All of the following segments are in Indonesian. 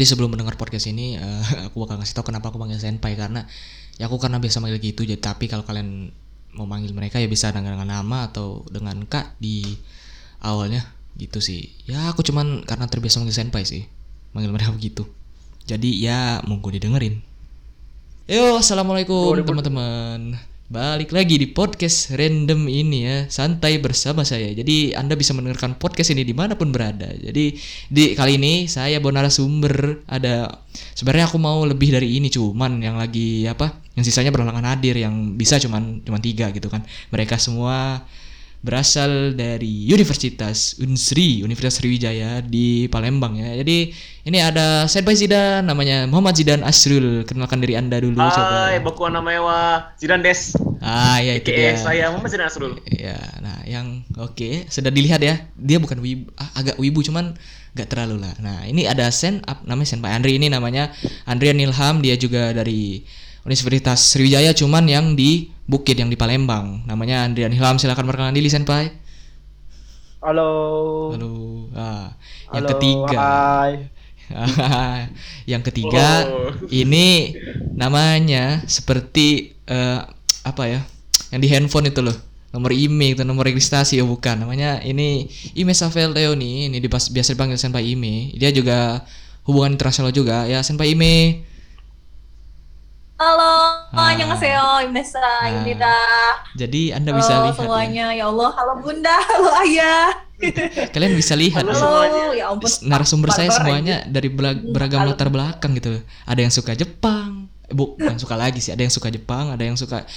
Jadi sebelum mendengar podcast ini, uh, aku bakal ngasih tau kenapa aku panggil senpai karena ya aku karena biasa manggil gitu. Jadi tapi kalau kalian mau manggil mereka ya bisa dengan nama atau dengan kak di awalnya gitu sih. Ya aku cuman karena terbiasa manggil senpai sih, manggil mereka begitu. Jadi ya monggo didengerin. Yo, assalamualaikum teman-teman. Balik lagi di podcast random ini ya, santai bersama saya. Jadi Anda bisa mendengarkan podcast ini di mana pun berada. Jadi di kali ini saya bawa narasumber ada. Sebenarnya aku mau lebih dari ini, cuman yang lagi apa? Yang sisanya berhalangan hadir, yang bisa cuman cuman tiga gitu kan. Mereka semua berasal dari Universitas Unsri, Universitas Sriwijaya di Palembang ya. Jadi ini ada Senpai Zidan namanya Muhammad Zidan Asrul. Kenalkan diri Anda dulu Hai, coba. baku namanya wa Zidan Des. Ah, ya itu Oke, dia. saya Muhammad Zidan Asrul. Ya, nah yang oke sudah dilihat ya. Dia bukan wibu, ah, agak wibu cuman gak terlalu lah. Nah, ini ada Sen up namanya Senpai Andri ini namanya Andrian Ilham, dia juga dari Universitas Sriwijaya cuman yang di Bukit yang di Palembang. Namanya Andrian Ilham. Silakan perkenalan diri Senpai. Halo. Halo. Ah, yang Halo, ketiga. Hai. yang ketiga Oh. ini namanya seperti eh, apa ya? Yang di handphone itu loh. Nomor IMEI itu nomor registrasi ya bukan. Namanya ini Ime Savel Leoni, ini dipas, biasa dipanggil Senpai Ime. Dia juga hubungan internasional juga ya Senpai Ime. Halo, Ah. annyeonghaseyo, Imnesa, Ah. Imnida. Jadi Anda bisa Halo lihat ya. semuanya, ya. Allah, halo Bunda, halo Ayah. Kalian bisa lihat Halo ya. ya ampun. narasumber saya semuanya dari bela- beragam Halo. latar belakang gitu. Ada yang suka Jepang, bu, bukan suka lagi sih. Ada yang suka Jepang, ada yang suka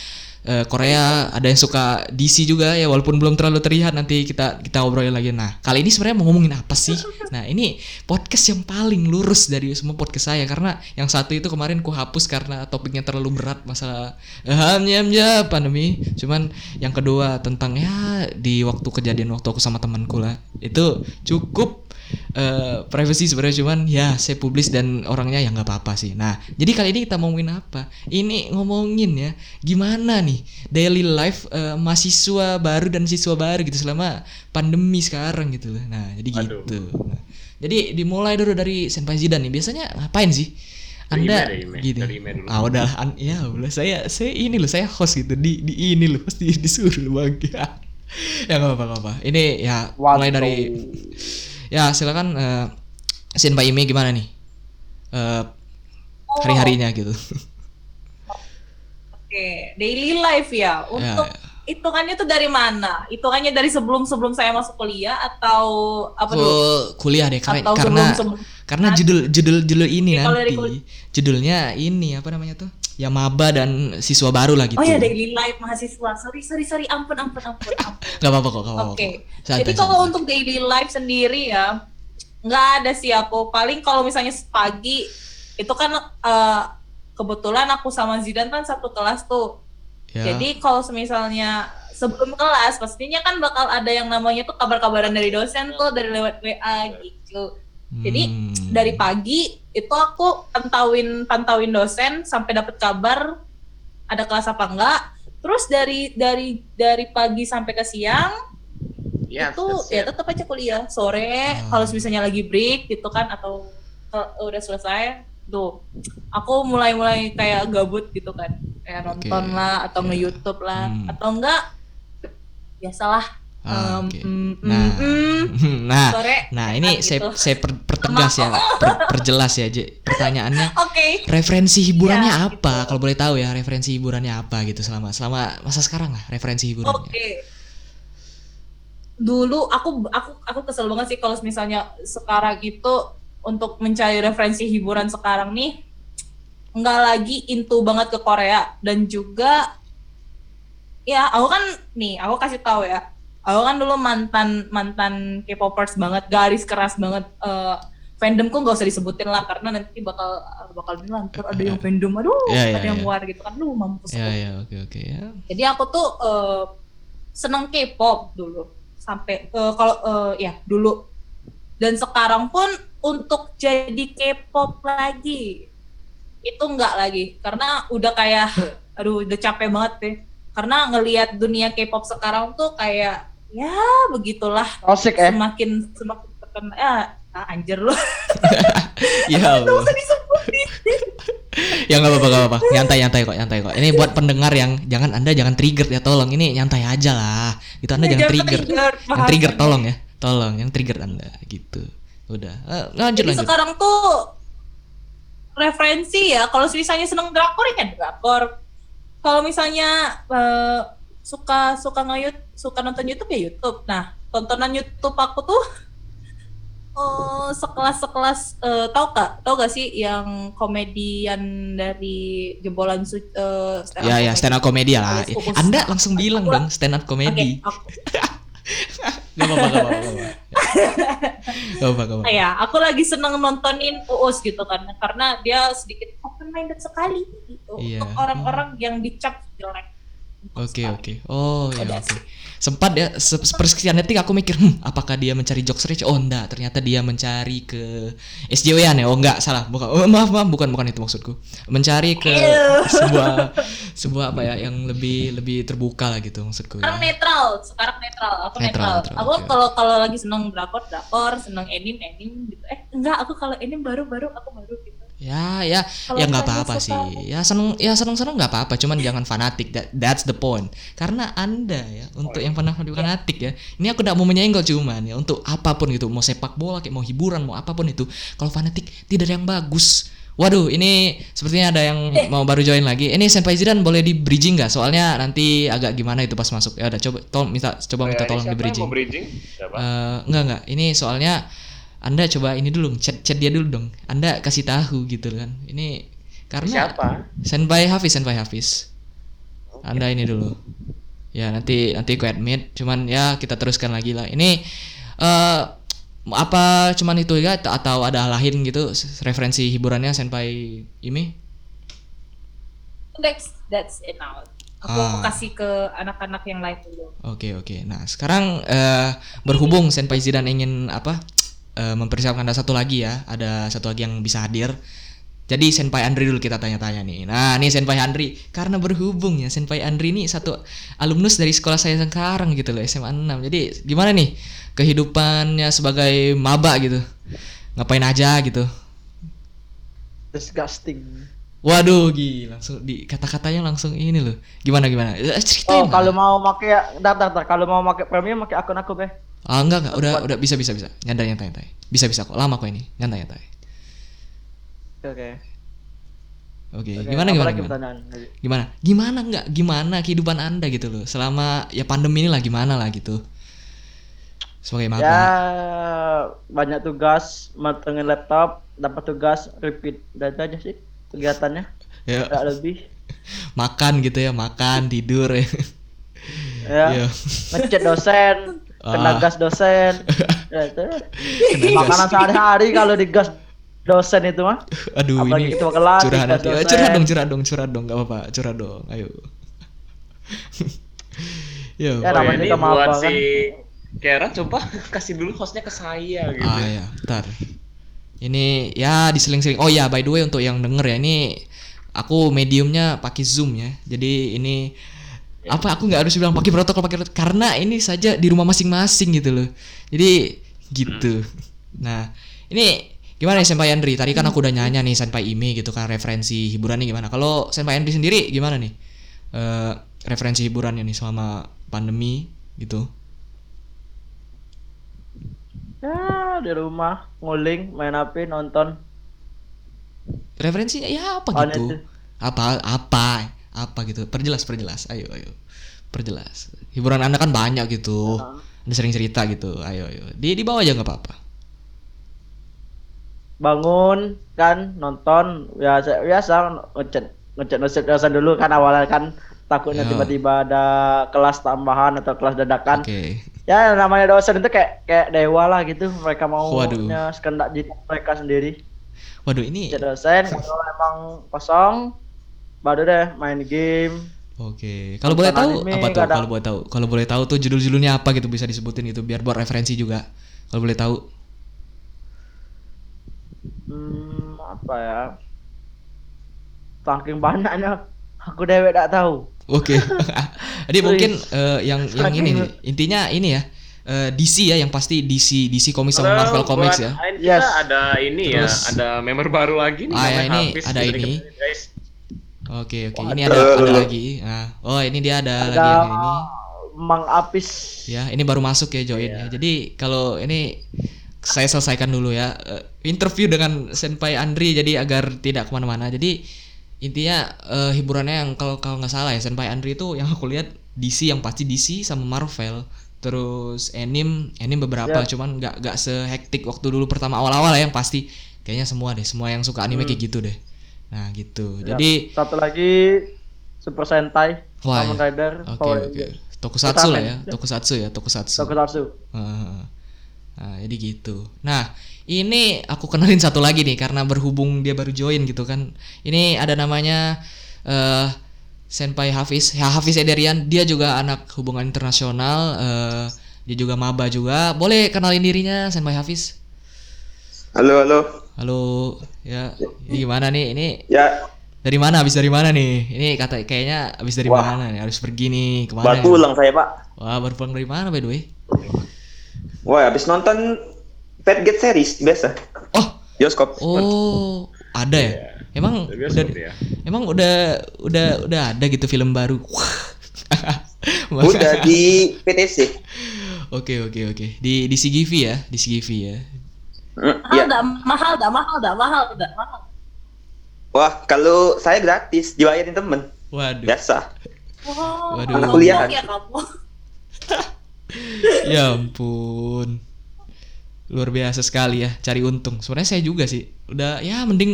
eh, Korea, ada yang suka DC juga ya. Walaupun belum terlalu terlihat nanti kita kita obrolin lagi. Nah kali ini sebenarnya mau ngomongin apa sih? Nah ini podcast yang paling lurus dari semua podcast saya karena yang satu itu kemarin ku hapus karena topiknya terlalu berat masalah hamnya pandemi. Cuman yang kedua tentang ya di waktu kejadian waktu aku sama temanku lah itu cukup eh privacy sebenarnya cuman ya saya publis dan orangnya ya nggak apa-apa sih. Nah, jadi kali ini kita mau ngomongin apa? Ini ngomongin ya gimana nih daily life eh, mahasiswa baru dan siswa baru gitu selama pandemi sekarang gitu loh. Nah, jadi Aduh. gitu. Nah, jadi dimulai dulu dari Senpai Zidan nih. Biasanya ngapain sih? Anda dari email, gitu. dari email dulu. Ah udah an- ya udah saya saya ini loh saya host gitu di di ini loh pasti disuruh bang ya nggak apa-apa apa ini ya mulai dari ya silakan eh Senpai Ime gimana nih Eh Oh, hari-harinya gitu Oke, daily life ya. Untuk ya. hitungannya tuh dari mana? Hitungannya dari sebelum sebelum saya masuk kuliah atau apa dulu? Ku- kuliah deh karena Atau karena sebelum sebelum karena judul judul judul ini nanti kul- judulnya ini apa namanya tuh ya maba dan siswa baru lah gitu Oh ya daily life mahasiswa. Sorry sorry sorry, ampun ampun ampun ampun. nggak apa-apa kok Oke. Santai, Jadi kalau santai. untuk daily life sendiri ya nggak ada sih aku. Paling kalau misalnya pagi itu kan eh, kebetulan aku sama Zidan kan satu kelas tuh. ya. Jadi kalau misalnya sebelum kelas pastinya kan bakal ada yang namanya tuh kabar-kabaran dari dosen tuh dari lewat WA gitu. Jadi Hmm. dari pagi itu aku pantauin pantauin dosen sampai dapat kabar ada kelas apa enggak. Terus dari dari dari pagi sampai ke siang Ya, itu siap, ya tetap aja kuliah sore Hmm. kalau misalnya lagi break gitu kan atau ke- udah selesai tuh aku mulai-mulai kayak gabut gitu kan kayak nonton lah atau ya. nge-youtube lah Hmm. atau enggak biasalah Ah, em, oke. mm, Nah, mm, mm, nah, sore nah ini gitu. saya saya per- pertegas ya, per- perjelas ya. J. Pertanyaannya, oke referensi hiburannya Ya, apa? gitu. Kalau boleh tahu ya, referensi hiburannya apa gitu selama selama masa sekarang lah, referensi hiburannya. Oke. Dulu aku aku aku kesel banget sih kalau misalnya sekarang itu untuk mencari referensi hiburan sekarang nih nggak lagi into banget ke Korea dan juga ya aku kan nih aku kasih tahu ya aku kan dulu mantan mantan K-popers banget garis keras banget eh fandomku nggak usah disebutin lah karena nanti bakal bakal bilang "Ntar ada yang fandom aduh Ya, ya, ada yang ya. war gitu kan lu mampus Ya lu." ya, oke oke ya. Jadi aku tuh eh, seneng K-pop dulu sampai eh, kalau eh, ya dulu dan sekarang pun untuk jadi K-pop lagi itu enggak lagi karena udah kayak aduh udah capek banget deh karena ngelihat dunia K-pop sekarang tuh kayak ya begitulah Toxic eh. semakin semakin terkenal ya ah, anjir lu ya Allah. usah disebutin. Ya nggak apa-apa, nggak apa-apa. Nyantai, nyantai kok, nyantai kok. Ini buat pendengar yang jangan anda jangan trigger ya, tolong. Ini nyantai aja lah. Itu anda jangan trigger. Yang bahasannya. trigger tolong ya, tolong. Yang trigger anda gitu. Udah, Eh, lanjut Jadi lanjut. sekarang tuh referensi ya. Kalau misalnya seneng drakor ya kan drakor. Kalau misalnya eh, suka suka nge suka nonton YouTube ya YouTube. Nah tontonan YouTube aku tuh eh, sekelas-sekelas eh, tau gak tau gak sih yang komedian dari jebolan su eh, stand up Ya ya stand up komedi lah. Anda langsung bilang dong stand up komedi. aku- Gak apa-apa, gak apa-apa. Gak apa-apa, gak apa-apa. ya aku lagi seneng nontonin Uus gitu kan karena dia sedikit open minded sekali gitu Iya. untuk orang-orang yang dicap jelek Oke oke. Oh ya oke. Sempat ya se sepersekian detik aku mikir, hmm, apakah dia mencari jokes rich? Oh enggak, ternyata dia mencari ke SJW-an ya. Oh enggak, salah. Bukan. Oh, maaf maaf, bukan bukan itu maksudku. Mencari ke sebuah sebuah apa ya yang lebih lebih terbuka lah gitu maksudku. sekarang Ya. netral sekarang netral aku Netral, netral, netral, aku kalau kalau lagi seneng drakor drakor seneng anime anime gitu eh enggak aku kalau anime baru baru aku baru gitu Ya ya Kalau ya nggak apa-apa suka- sih. Ya seneng ya seneng seneng nggak apa-apa. Cuman jangan fanatik. That, that's the point. Karena anda ya untuk yang pernah fanatik ya. Ini aku tidak mau menyenggol cuman ya untuk apa pun gitu. Mau sepak bola, kayak mau hiburan, mau apa pun itu. Kalau fanatik tidak ada yang bagus. Waduh, ini sepertinya ada yang mau baru join lagi. Ini Senpai Zidan boleh di bridging nggak? Soalnya nanti agak gimana itu pas masuk. Ya udah coba tolong minta coba minta Oh, ya, tolong di bridging. mau bridging? Siapa? Eh, enggak enggak ini soalnya anda coba ini dulu chat chat dia dulu dong. Anda kasih tahu gitu kan. Ini karena Siapa? senpai Hafiz senpai Hafiz. Anda ini dulu. Ya nanti nanti ku admit. Cuman ya kita teruskan lagi lah. Ini eh apa cuman itu ya? Atau ada hal lain gitu? Referensi hiburannya senpai Imi that's that's it now. Aku Ah. kasih ke anak-anak yang lain dulu. Oke oke. Nah sekarang eh, berhubung Senpai Zidan ingin apa eh, mempersiapkan ada satu lagi ya, ada satu lagi yang bisa hadir. Jadi Senpai Andri dulu kita tanya-tanya nih. Nah nih Senpai Andri, karena berhubung ya Senpai Andri ini satu alumnus dari sekolah saya sekarang gitu loh SMA 6. Jadi gimana nih kehidupannya sebagai maba gitu? Ngapain aja gitu? Disgusting. Waduh, gila, langsung di kata-katanya langsung ini loh. Gimana gimana? Eh, Ceritain. Oh, kalau mau pakai daftar, daftar. Kalau mau pakai premium pakai akun aku, Beh. Ah enggak enggak, udah udah bisa bisa bisa. Nyantai nyantai nyantai. Bisa bisa kok. Lama kok ini. Nyantai nyantai. Oke, oke. Oke, gimana apa gimana gimana? pertanyaan? Gimana? Gimana enggak? Gimana kehidupan Anda gitu loh. Selama ya pandemi ini lah gimana lah gitu. Sebagai maba. Ya banyak tugas, matengin laptop, dapat tugas, repeat, itu aja sih kegiatannya. Ya, Enggak lebih. makan gitu ya, makan, tidur ya. Ya, Iya. ngechat dosen, Ah. kena gas dosen. Ya, itu. Makanan sehari-hari kalau digas dosen itu mah. Aduh Apalagi ini ketua kelas, curhat nanti. Dosen. curhat dong, curhat dong, curhat dong, enggak apa-apa. Curhat dong. Ayo. Yo. Ya, Oh, namanya ini buat kan. si Kera coba kasih dulu hostnya ke saya gitu. Ah ya, bentar. Ini ya diseling-seling. Oh ya, by the way untuk yang denger ya ini aku mediumnya pakai Zoom ya. Jadi ini apa aku nggak harus bilang pakai protokol pakai karena ini saja di rumah masing-masing gitu loh. Jadi gitu. Nah, ini gimana ya Senpai Andri? Tadi kan aku udah nyanyi nih Senpai Imi gitu kan referensi hiburannya gimana. Kalau Senpai Andri sendiri gimana nih? Eh referensi hiburannya nih selama pandemi gitu. Ya, di rumah nguling, main HP, nonton. Referensinya ya apa Oh, gitu? itu. Apa apa apa gitu? Perjelas perjelas. Ayo ayo. Perjelas. Hiburan Anda kan banyak gitu. Anda sering cerita gitu. Ayo ayo. Di di bawah aja nggak apa-apa. bangun kan nonton biasa biasa ngechat ngechat ngechat dosen dulu kan awalnya kan takutnya Ya. tiba-tiba ada kelas tambahan atau kelas dadakan Oke. Ya namanya dosen itu kayak kayak dewa lah gitu mereka Waduh. maunya sekendak jadi mereka sendiri Waduh ini chat dosen kalau emang kosong baru deh main game Oke. Kalau boleh tahu anime, apa tuh? kadang- Kalau boleh tahu, kalau boleh tahu tuh judul-judulnya apa gitu bisa disebutin gitu biar buat referensi juga. Kalau boleh tahu. hmm, apa ya saking banyaknya aku dewek tak tahu Oke. Jadi Wih. mungkin eh, yang yang ini nih, intinya ini ya. eh, DC ya yang pasti DC DC Comics sama Marvel Comics ya. Yes. Kita ada ini Terus- ya, ada member baru lagi nih. Ah, ya, ini Hafiz. ada ini. Oke oke ini ada- ada lagi. Nah, oh ini dia ada, lagi Ada yang ini. Mang Apis. Ya ini baru masuk ya join ya. Jadi kalau ini saya selesaikan dulu ya Eh, interview dengan Senpai Andri jadi agar tidak ke mana-mana. Jadi intinya eh, hiburannya yang kalau kalau nggak salah ya Senpai Andri itu yang aku lihat DC yang pasti DC sama Marvel. Terus anime anime beberapa Ya. cuman nggak nggak sehektik waktu dulu pertama awal-awal ya yang pasti kayaknya semua deh semua yang suka anime kayak gitu deh. Nah gitu. Ya, Jadi satu lagi Super Sentai, Wah, Kamen ya. Rider, Oke Power. Ranger, Tokusatsu lah ya, tokusatsu ya, tokusatsu. Tokusatsu. Heeh. Nah, jadi gitu. Nah, ini aku kenalin satu lagi nih karena berhubung dia baru join gitu kan. Ini ada namanya eh Senpai Hafiz. Ya, Hafiz Ederian, dia juga anak hubungan internasional, eh dia juga maba juga. Boleh kenalin dirinya Senpai Hafiz? Halo, halo. Halo, ya. Ini gimana nih? Ini Ya, dari mana? Habis dari mana nih? Ini kata kayaknya habis dari Wah. mana nih? Harus pergi nih ke mana? baru pulang saya, Pak. Wah, baru pulang dari mana by the way? Wah, habis nonton Fat Get series biasa. Oh, Bioskop. Oh, ada ya? Emang Udah udah ya. emang udah udah udah ada gitu film baru. Udah di PTC. Oke oke oke. Di di CGV ya, di CGV ya. Hmm, Mahal ya. dah, mahal dah, mahal dah, mahal dah, mahal. Wah, kalau saya gratis, dibayarin temen. Waduh. Biasa. Wow, Waduh. Anak kuliahan. ya. Ya ampun. Luar biasa sekali ya, cari untung. Sebenarnya saya juga sih. Udah ya mending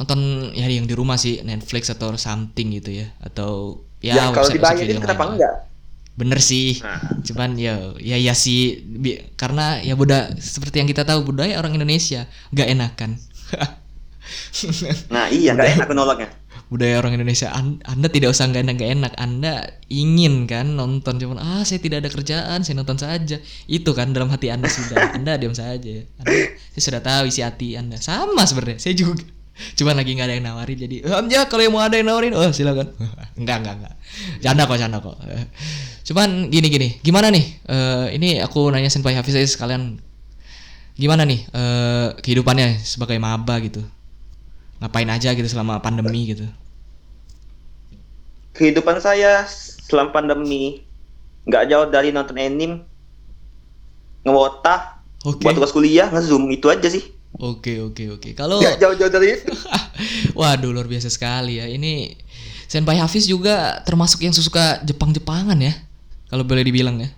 nonton ya yang di rumah sih Netflix atau something gitu ya atau ya, Ya, kalau dibayarin kenapa lain enggak? Bener sih. Nah, Cuman ya ya ya sih bi- karena ya budak seperti yang kita tahu budaya orang Indonesia nggak enakan. Nah, iya, enggak enak nolaknya. Budaya orang Indonesia An- Anda tidak usah nggak enak nggak enak Anda ingin kan nonton cuman ah saya tidak ada kerjaan saya nonton saja. Itu kan dalam hati Anda sudah Anda diam saja. Anda saya sudah tahu isi hati Anda. Sama sebenarnya saya juga. Cuman lagi nggak ada yang nawarin jadi "Em, ya kalau yang mau ada yang nawarin? Oh silakan. Enggak enggak enggak canda kok canda kok. Cuman gini gini. Gimana nih? Eh, ini aku nanya senpai Hafiz aja sekalian. Gimana nih eh, kehidupannya sebagai maba gitu? Ngapain aja gitu selama pandemi gitu Kehidupan saya selama pandemi nggak jauh dari nonton anime, ngewota, Oke. buat tugas kuliah, nge-zoom itu aja sih. Oke oke oke. Kalau Nggak jauh-jauh dari itu. waduh luar biasa sekali ya. Ini Senpai Hafiz juga termasuk yang suka Jepang-Jepangan ya. Kalau boleh dibilang ya.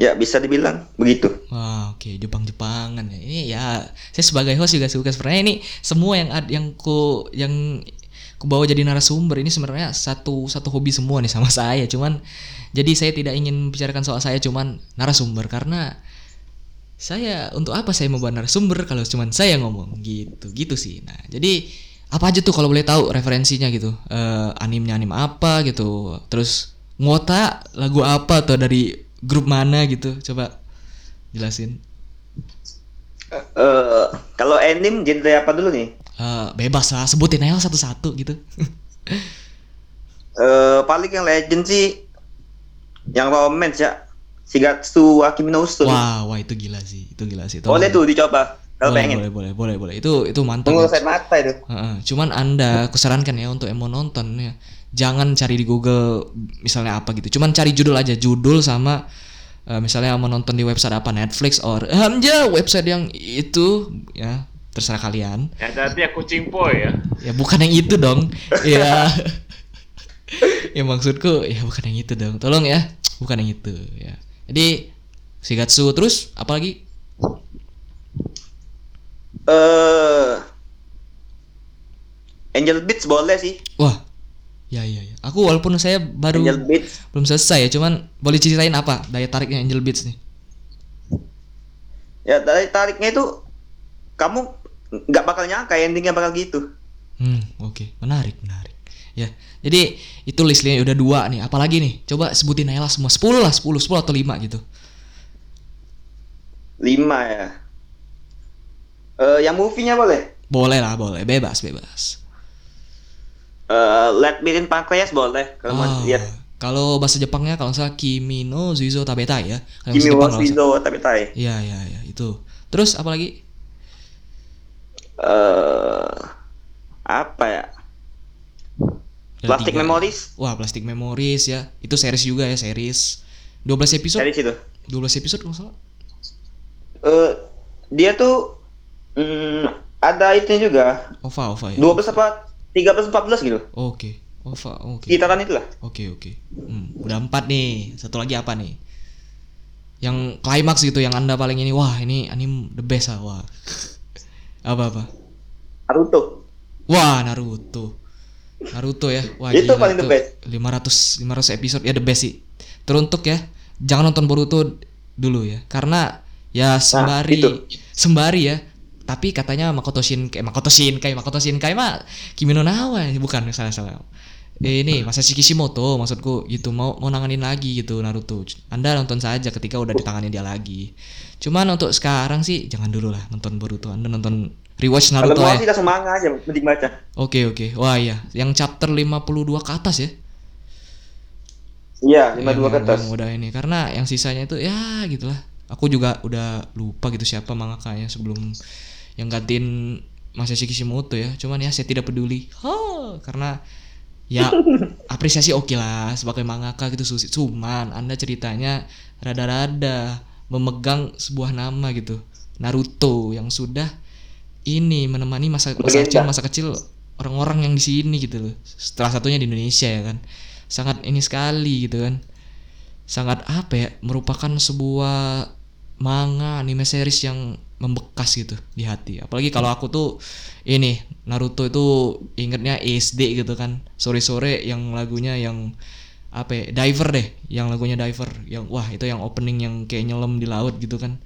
Ya, bisa dibilang begitu. Wah, oke Jepang-Jepangan ya. Ini ya saya sebagai host juga suka sebenarnya ini semua yang ad, yang ku yang ku bawa jadi narasumber ini sebenarnya satu satu hobi semua nih sama saya. Cuman jadi saya tidak ingin bicarakan soal saya cuman narasumber karena saya untuk apa saya membawa narasumber kalau cuman saya ngomong gitu gitu sih. Nah, jadi apa aja tuh kalau boleh tahu referensinya gitu. Eh animenya anim apa gitu. Terus ngota lagu apa tuh dari grup mana gitu. Coba jelasin. Eh, kalau anime genre apa dulu nih? Eh, bebas lah sebutin aja satu-satu gitu. Eh, paling yang legend sih yang romance ya. Shigatsu Akimi no Uso. wah, wah itu gila sih. Itu gila sih. Boleh tuh dicoba kalau boleh, pengen. boleh, boleh, boleh, boleh. Itu itu mantap. Tunggu ya. saya mata itu. Heeh, cuman anda kusarankan ya untuk yang mau nonton ya jangan cari di Google misalnya apa gitu cuman cari judul aja judul sama eh, misalnya mau nonton di website apa Netflix or ehm, ya website yang itu ya terserah kalian. Ya hati aku cimpoy ya. ya bukan yang itu dong. Ya ya maksudku ya bukan yang itu dong. Tolong ya. Bukan yang itu ya. Jadi Shigatsu terus apalagi Eh Angel Beats boleh sih. wah. Ya ya ya. Aku walaupun saya baru Angel Beats. belum selesai ya cuman boleh ceritain apa daya tariknya Angel Beats nih? Ya dari tariknya itu kamu nggak bakal nyangka endingnya bakal gitu. hmm oke menarik menarik ya jadi itu listnya udah dua nih apalagi nih coba sebutin aja lah semua 10 lah 10 10 atau 5 gitu Lima ya. Eh yang movie-nya boleh. boleh lah boleh bebas bebas Eh Let Me In Pancreas boleh kalau mau Ah, lihat. Kalau bahasa Jepangnya kalau salah Kimi no Zuizo Tabetai ya. Kimi nggak Shizo Tabetai. Iya iya iya itu. Terus apa Eh apa ya? Plastic tiga. Memories. Wah, Plastic Memories ya. Itu series juga ya, series. 12 episode. Dari situ. 12 episode kalau salah. Eh dia tuh mm, ada itu juga. OVA, OVA ya. 12 apa 13 14 gitu. Oke. OVA, oke. Sekitaran itulah. Oke oke. Hmm, udah empat nih. Satu lagi apa nih? Yang klimaks gitu, yang anda paling ini, wah ini anime the best ah, wah. Apa apa? Naruto. Wah Naruto. Naruto ya, wah Itu gila, paling the best. 500 500 episode ya the best sih. Teruntuk ya, jangan nonton Boruto dulu ya, karena ya sembari itu. sembari ya. Tapi katanya Makoto Shinkai, Makoto Shinkai, Makoto Shinkai mah Kimi no Nawa bukan salah salah. Eh, ini Masashi Kishimoto maksudku gitu mau mau nanganin lagi gitu Naruto. Anda nonton saja ketika udah ditangani dia lagi. Cuman untuk sekarang sih jangan dulu lah nonton Boruto. Anda nonton rewatch Kalau Naruto mau ya. langsung manga aja, mending baca. Oke oke. Wah iya, yang chapter 52 ke atas ya. Iya, Yang- 52 ke yang- atas. yang udah ini karena yang sisanya itu ya gitulah. Aku juga udah lupa gitu siapa mangakanya sebelum yang gantiin Masashi Kishimoto ya. Cuman ya saya tidak peduli. Ha, karena ya apresiasi oke lah sebagai mangaka gitu Susi. Cuman Anda ceritanya rada-rada memegang sebuah nama gitu. Naruto yang sudah ini menemani masa masa kecil masa kecil orang-orang yang di sini gitu loh. Setelah satunya di Indonesia ya kan. Sangat ini sekali gitu kan. Sangat apa ya? Merupakan sebuah manga anime series yang membekas gitu di hati. Apalagi kalau aku tuh ini Naruto itu ingetnya SD gitu kan. Sore-sore yang lagunya yang apa ya? Diver deh, yang lagunya Diver yang wah itu yang opening yang kayak nyelam di laut gitu kan.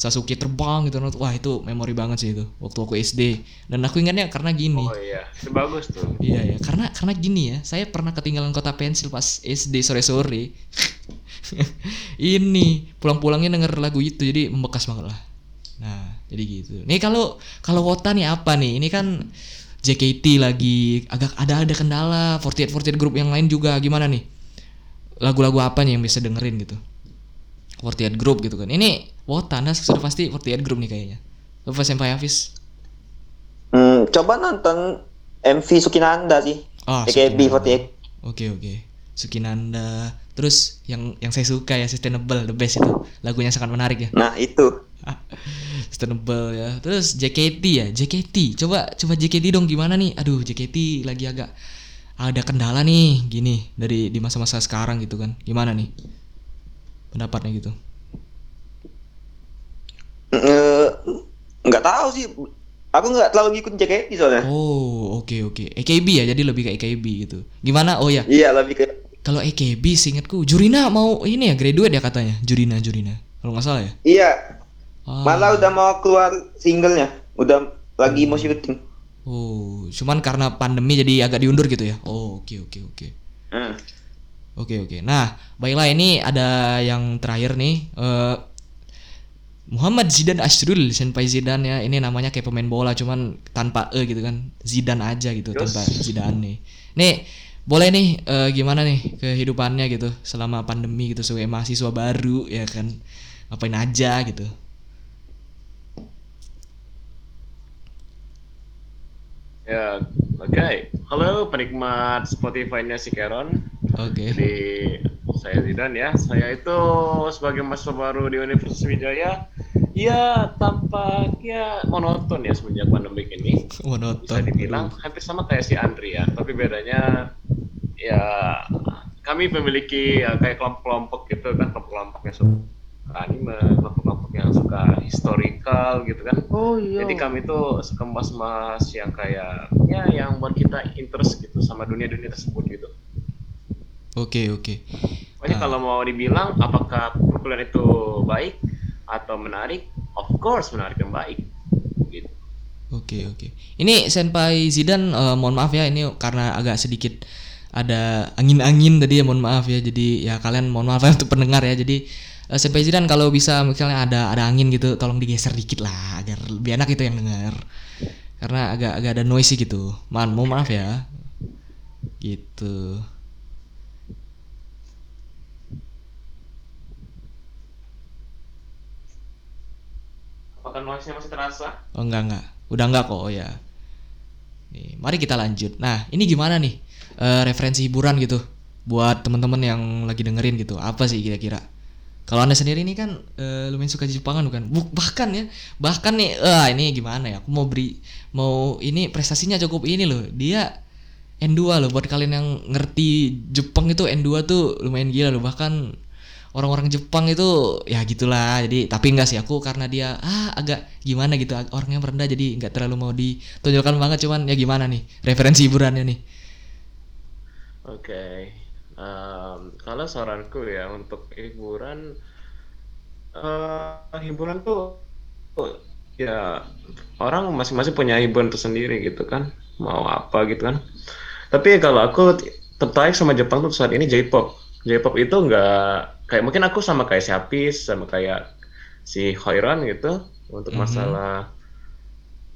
Sasuke terbang gitu wah itu memori banget sih itu waktu aku SD dan aku ingatnya karena gini Oh iya, itu bagus tuh. Iya ya, karena karena gini ya, saya pernah ketinggalan kota pensil pas SD sore-sore. Ini pulang-pulangnya denger lagu itu jadi membekas banget lah. Nah, jadi gitu. Nih kalau kalau Wota nih apa nih? Ini kan JKT lagi agak ada ada kendala, 48 48 grup yang lain juga gimana nih? Lagu-lagu apa nih yang bisa dengerin gitu? 48 grup gitu kan. Ini Wota Anda sudah pasti 48 grup nih kayaknya. Lupa Senpai Hafiz. Hmm, coba nonton MV Sukinanda sih. Oh, AKB48. Oke oke. Sukinanda. Terus yang yang saya suka ya Sustainable the best itu. Lagunya sangat menarik ya. Nah, itu. Sustainable ya. Terus JKT ya. JKT. Coba coba JKT dong gimana nih? Aduh, JKT lagi agak ada kendala nih gini dari di masa-masa sekarang gitu kan. Gimana nih? Pendapatnya gitu. Eh, nggak tahu sih. Aku nggak terlalu ngikut JKT soalnya. Oh, oke oke. AKB ya, jadi lebih ke AKB gitu. Gimana? Oh ya, Iya, lebih ke kalau AKB seingatku Jurina mau ini ya graduate ya katanya. Jurina Jurina. Kalau nggak salah ya. Iya, Ah. malah udah mau keluar singlenya. Udah lagi mau syuting. Oh, cuman karena pandemi jadi agak diundur gitu ya. Oh, oke oke oke. Hmm. Oke oke. Nah, baiklah ini ada yang terakhir nih. eh Muhammad Zidan Ashrul Senpai Zidane ya. Ini namanya kayak pemain bola cuman tanpa e gitu kan. Zidane aja gitu tanpa Zidane nih. Nih, boleh nih eh, gimana nih kehidupannya gitu selama pandemi gitu sebagai mahasiswa baru ya kan. Ngapain aja gitu. Ya, oke. Halo penikmat Spotify-nya si Keron. Oke. Jadi saya Zidan ya. Saya itu sebagai mahasiswa baru di Universitas Wijaya, ya tampaknya monoton ya semenjak pandemi ini. Monoton. Bisa dibilang hampir sama kayak si Andri ya. Tapi bedanya ya kami memiliki ya, kayak kelompok-kelompok gitu kan, kelompok-kelompok yang suka anime, kelompok-kelompok yang suka historical gitu kan. Oh iya. Jadi kami tuh suka mas-mas yang kayak ya yang buat kita interest gitu sama dunia-dunia tersebut gitu. Oke oke. Pokoknya Ah. kalau mau dibilang apakah perkuliahan itu baik atau menarik, of course menarik dan baik. Gitu. Oke oke. Ini Senpai Zidan eh, mohon maaf ya ini karena agak sedikit ada angin-angin tadi ya mohon maaf ya. Jadi ya kalian mohon maaf ya untuk pendengar ya. Jadi uh, sampai Zidan kalau bisa misalnya ada ada angin gitu tolong digeser dikit lah agar lebih enak itu yang dengar karena agak agak ada noise gitu. Man mau maaf ya. Gitu. Apakah noise-nya masih terasa? Oh enggak enggak. Udah enggak kok oh ya. Nih mari kita lanjut. Nah ini gimana nih uh, referensi hiburan gitu buat temen-temen yang lagi dengerin gitu. Apa sih kira-kira? Kalau anda sendiri ini kan eh, lumayan suka Jepangan bukan? Buk- bahkan ya, bahkan nih, ah ini gimana ya? Aku mau beri, mau ini prestasinya cukup ini loh. Dia N2 loh buat kalian yang ngerti Jepang itu N2 tuh lumayan gila loh. Bahkan orang-orang Jepang itu ya gitulah. Jadi tapi enggak sih aku karena dia ah agak gimana gitu orangnya merendah jadi nggak terlalu mau ditonjolkan banget cuman ya gimana nih referensi hiburannya nih. Oke, Em, kalau saranku ya untuk hiburan, eh hiburan tuh tuh, ya orang masing-masing punya hiburan tersendiri gitu kan, mau apa gitu kan. Tapi kalau aku tertarik sama Jepang tuh saat ini J-pop. J-pop itu nggak kayak mungkin aku sama kayak si Hafiz, sama kayak si Hoiran gitu untuk Mhm. masalah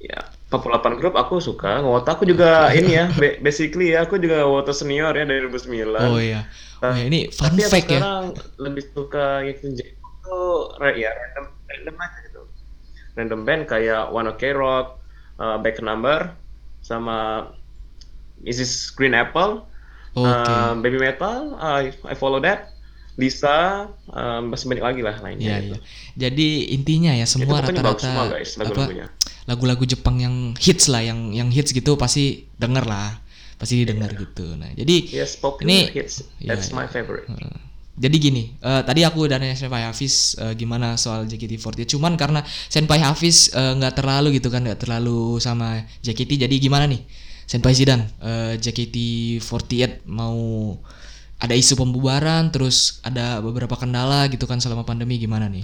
ya 48 grup aku suka. Ngota aku juga ini ya, ba- basically ya aku juga Ngota senior ya dari 2009. Oh iya. Oh ya, ini fun Tapi fact ya. sekarang lebih suka tuh re- ya random random aja gitu. Random band kayak One Ok Rock, uh, Back Number, sama Mrs. Green Apple, Oke. um, Baby Metal, I, I follow that. Lisa, um, masih banyak lagi lah lainnya. Iya gitu. iya. Jadi intinya ya Itu semua rata-rata apa lagu-lagunya. Lagu-lagu Jepang yang hits lah yang yang hits gitu pasti denger lah. Pasti denger gitu. Nah, jadi Yes, Ini- hits. iya, That's iya. my favorite. Jadi gini, eh, tadi aku dan Senpai Hafiz eh, gimana soal JKT48. Cuman karena Senpai Hafiz eh, nggak terlalu gitu kan, nggak terlalu sama JKT. Jadi gimana nih, Senpai Zidan, eh, JKT48 mau ada isu pembubaran, terus ada beberapa kendala gitu kan selama pandemi gimana nih?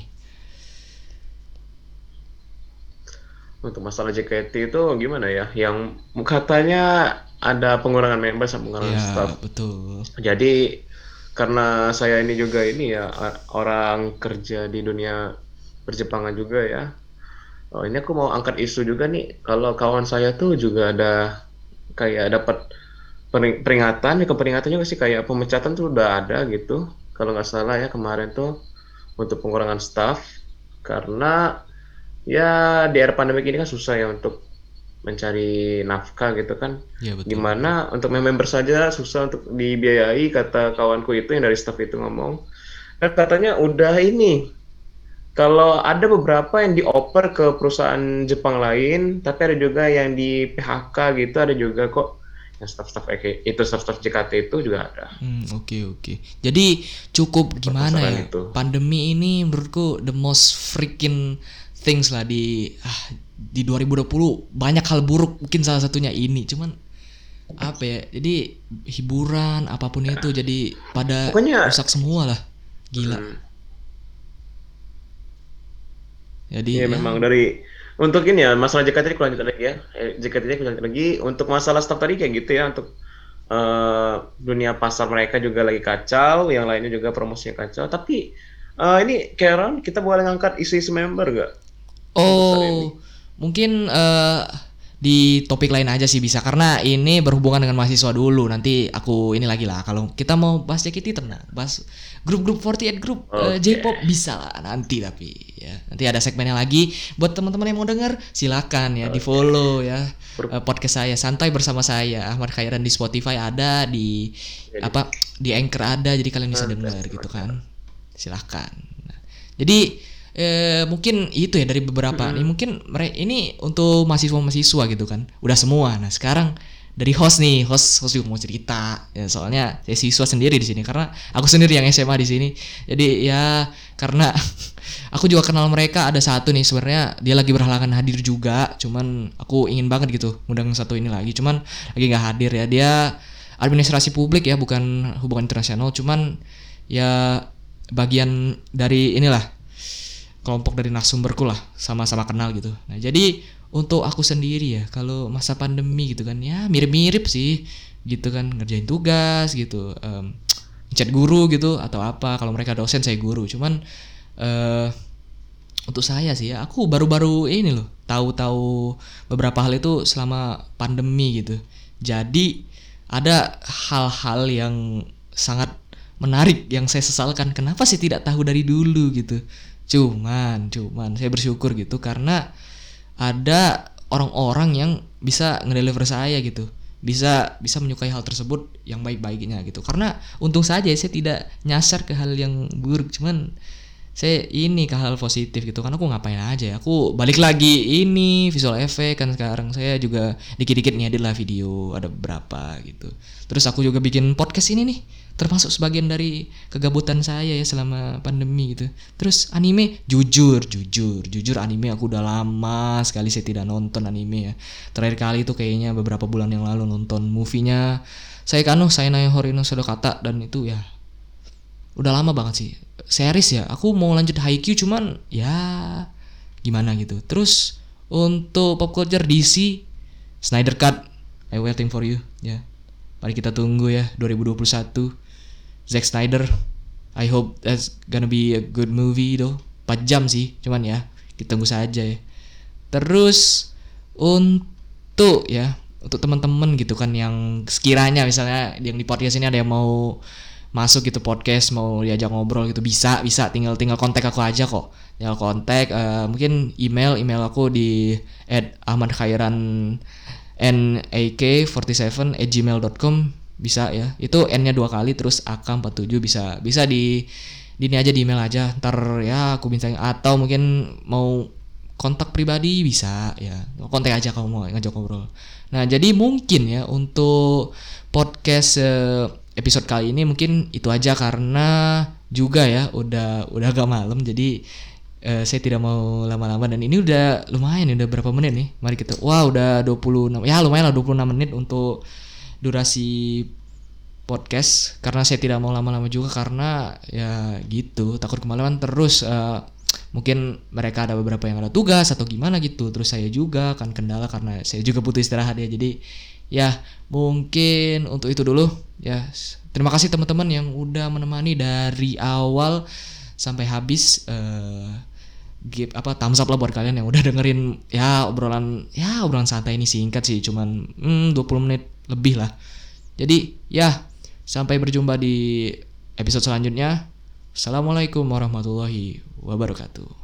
Untuk masalah JKT itu gimana ya? Yang katanya ada pengurangan member sama pengurangan Ya staff. betul. Jadi karena saya ini juga ini ya orang kerja di dunia perjepangan juga ya. Oh, ini aku mau angkat isu juga nih. Kalau kawan saya tuh juga ada kayak dapat pering- peringatan, ya peringatan juga sih kayak pemecatan tuh udah ada gitu. Kalau nggak salah ya kemarin tuh untuk pengurangan staff karena ya di era pandemi ini kan susah ya untuk mencari nafkah gitu kan Ya betul. gimana untuk member saja susah untuk dibiayai kata kawanku itu yang dari staff itu ngomong dan katanya udah ini kalau ada beberapa yang dioper ke perusahaan Jepang lain tapi ada juga yang di PHK gitu ada juga kok yang staff-staff kayak itu staff-staff JKT itu juga ada Hmm, oke oke. Jadi cukup gimana ya? itu. Pandemi ini menurutku the most freaking things lah di ah, di 2020 banyak hal buruk mungkin salah satunya ini. Cuman apa ya? Jadi hiburan apa pun itu jadi pada Pokoknya- rusak semua lah. Gila. Hmm. Jadi Iya ya, memang dari untuk ini ya masalah JKT aku lanjut lagi ya Eh, JKT aku lanjut lagi untuk masalah staff tadi kayak gitu ya untuk eh, dunia pasar mereka juga lagi kacau yang lainnya juga promosinya kacau tapi eh, ini Karen kita boleh ngangkat isu-isu member gak? Oh, mungkin eh, di topik lain aja sih bisa karena ini berhubungan dengan mahasiswa dulu. Nanti aku ini lagi lah. Kalau kita mau bahas JKT tenang, bahas grup-grup 48 grup eh, Oke. J-pop bisa lah nanti tapi ya. Nanti ada segmennya lagi buat teman-teman yang mau denger silakan ya di-follow ya eh, podcast saya santai bersama saya Ahmad Khairan di Spotify ada di apa di Anchor ada jadi kalian bisa dengar gitu kan. Silahkan. Nah, jadi eh, mungkin itu ya dari beberapa. Ini mungkin mereka ini untuk mahasiswa-mahasiswa gitu kan. Udah semua. Nah, sekarang dari host nih, host host juga mau cerita. Ya, soalnya saya siswa sendiri di sini karena aku sendiri yang SMA di sini. Jadi ya karena aku juga kenal mereka ada satu nih sebenarnya dia lagi berhalangan hadir juga. Cuman aku ingin banget gitu ngundang satu ini lagi. Cuman lagi nggak hadir ya. Dia administrasi publik ya, bukan hubungan internasional. Cuman ya bagian dari inilah kelompok dari narasumberku lah sama-sama kenal gitu. Nah jadi untuk aku sendiri ya kalau masa pandemi gitu kan ya mirip-mirip sih gitu kan ngerjain tugas gitu, em, chat guru gitu atau apa kalau mereka dosen saya guru. Cuman eh untuk saya sih ya aku baru-baru ini loh tahu-tahu beberapa hal itu selama pandemi gitu. Jadi ada hal-hal yang sangat menarik yang saya sesalkan. Kenapa sih tidak tahu dari dulu gitu? Cuman cuman. Saya bersyukur gitu karena ada orang-orang yang bisa ngedeliver saya gitu. Bisa bisa menyukai hal tersebut yang baik-baiknya gitu. Karena untung saja saya tidak nyasar ke hal yang buruk. Cuman saya ini ke hal positif gitu. Karena aku ngapain aja ya? Aku balik lagi ini visual effect kan sekarang. Saya juga dikit-dikit ngedit lah video ada beberapa gitu. Terus aku juga bikin podcast ini nih termasuk sebagian dari kegabutan saya ya selama pandemi gitu. Terus anime jujur jujur jujur anime aku udah lama sekali saya tidak nonton anime ya. Terakhir kali itu kayaknya beberapa bulan yang lalu nonton movie-nya saya kanu saya naik Horino kata dan itu ya udah lama banget sih. Series ya aku mau lanjut Haikyuu cuman ya gimana gitu. Terus untuk pop culture DC Snyder Cut I waiting for you ya. Mari kita tunggu ya 2021 Zack Snyder. I hope that's gonna be a good movie though. 4 jam sih cuman ya kita tunggu saja ya. Terus untuk ya untuk teman-teman gitu kan yang sekiranya misalnya yang di podcast ini ada yang mau masuk gitu podcast mau diajak ngobrol gitu bisa bisa. Tinggal tinggal kontak aku aja kok. Tinggal kontak eh, mungkin email email aku di at ahmad khairan nak47 at gmail.com bisa ya. Itu n nya dua kali terus ak47 bisa bisa di di ini aja di email aja. Ntar ya aku bintangin atau mungkin mau kontak pribadi bisa ya. Kontak aja kamu mau ngajak ngobrol. Nah jadi mungkin ya untuk podcast eh, episode kali ini mungkin itu aja karena juga ya udah udah agak malam jadi eh, saya tidak mau lama-lama. Dan ini udah lumayan udah berapa menit nih? Mari kita wah udah 26 ya lumayan lah 26 menit untuk durasi podcast karena saya tidak mau lama-lama juga karena ya gitu takut kemalaman terus eh, mungkin mereka ada beberapa yang ada tugas atau gimana gitu terus saya juga kan kendala karena saya juga butuh istirahat ya. Jadi ya mungkin untuk itu dulu. Ya terima kasih teman-teman yang udah menemani dari awal sampai habis eh give apa thumbs up lah buat kalian yang udah dengerin ya obrolan ya obrolan santai ini singkat sih cuman hmm, 20 menit lebih lah. Jadi ya sampai berjumpa di episode selanjutnya. Assalamualaikum warahmatullahi wabarakatuh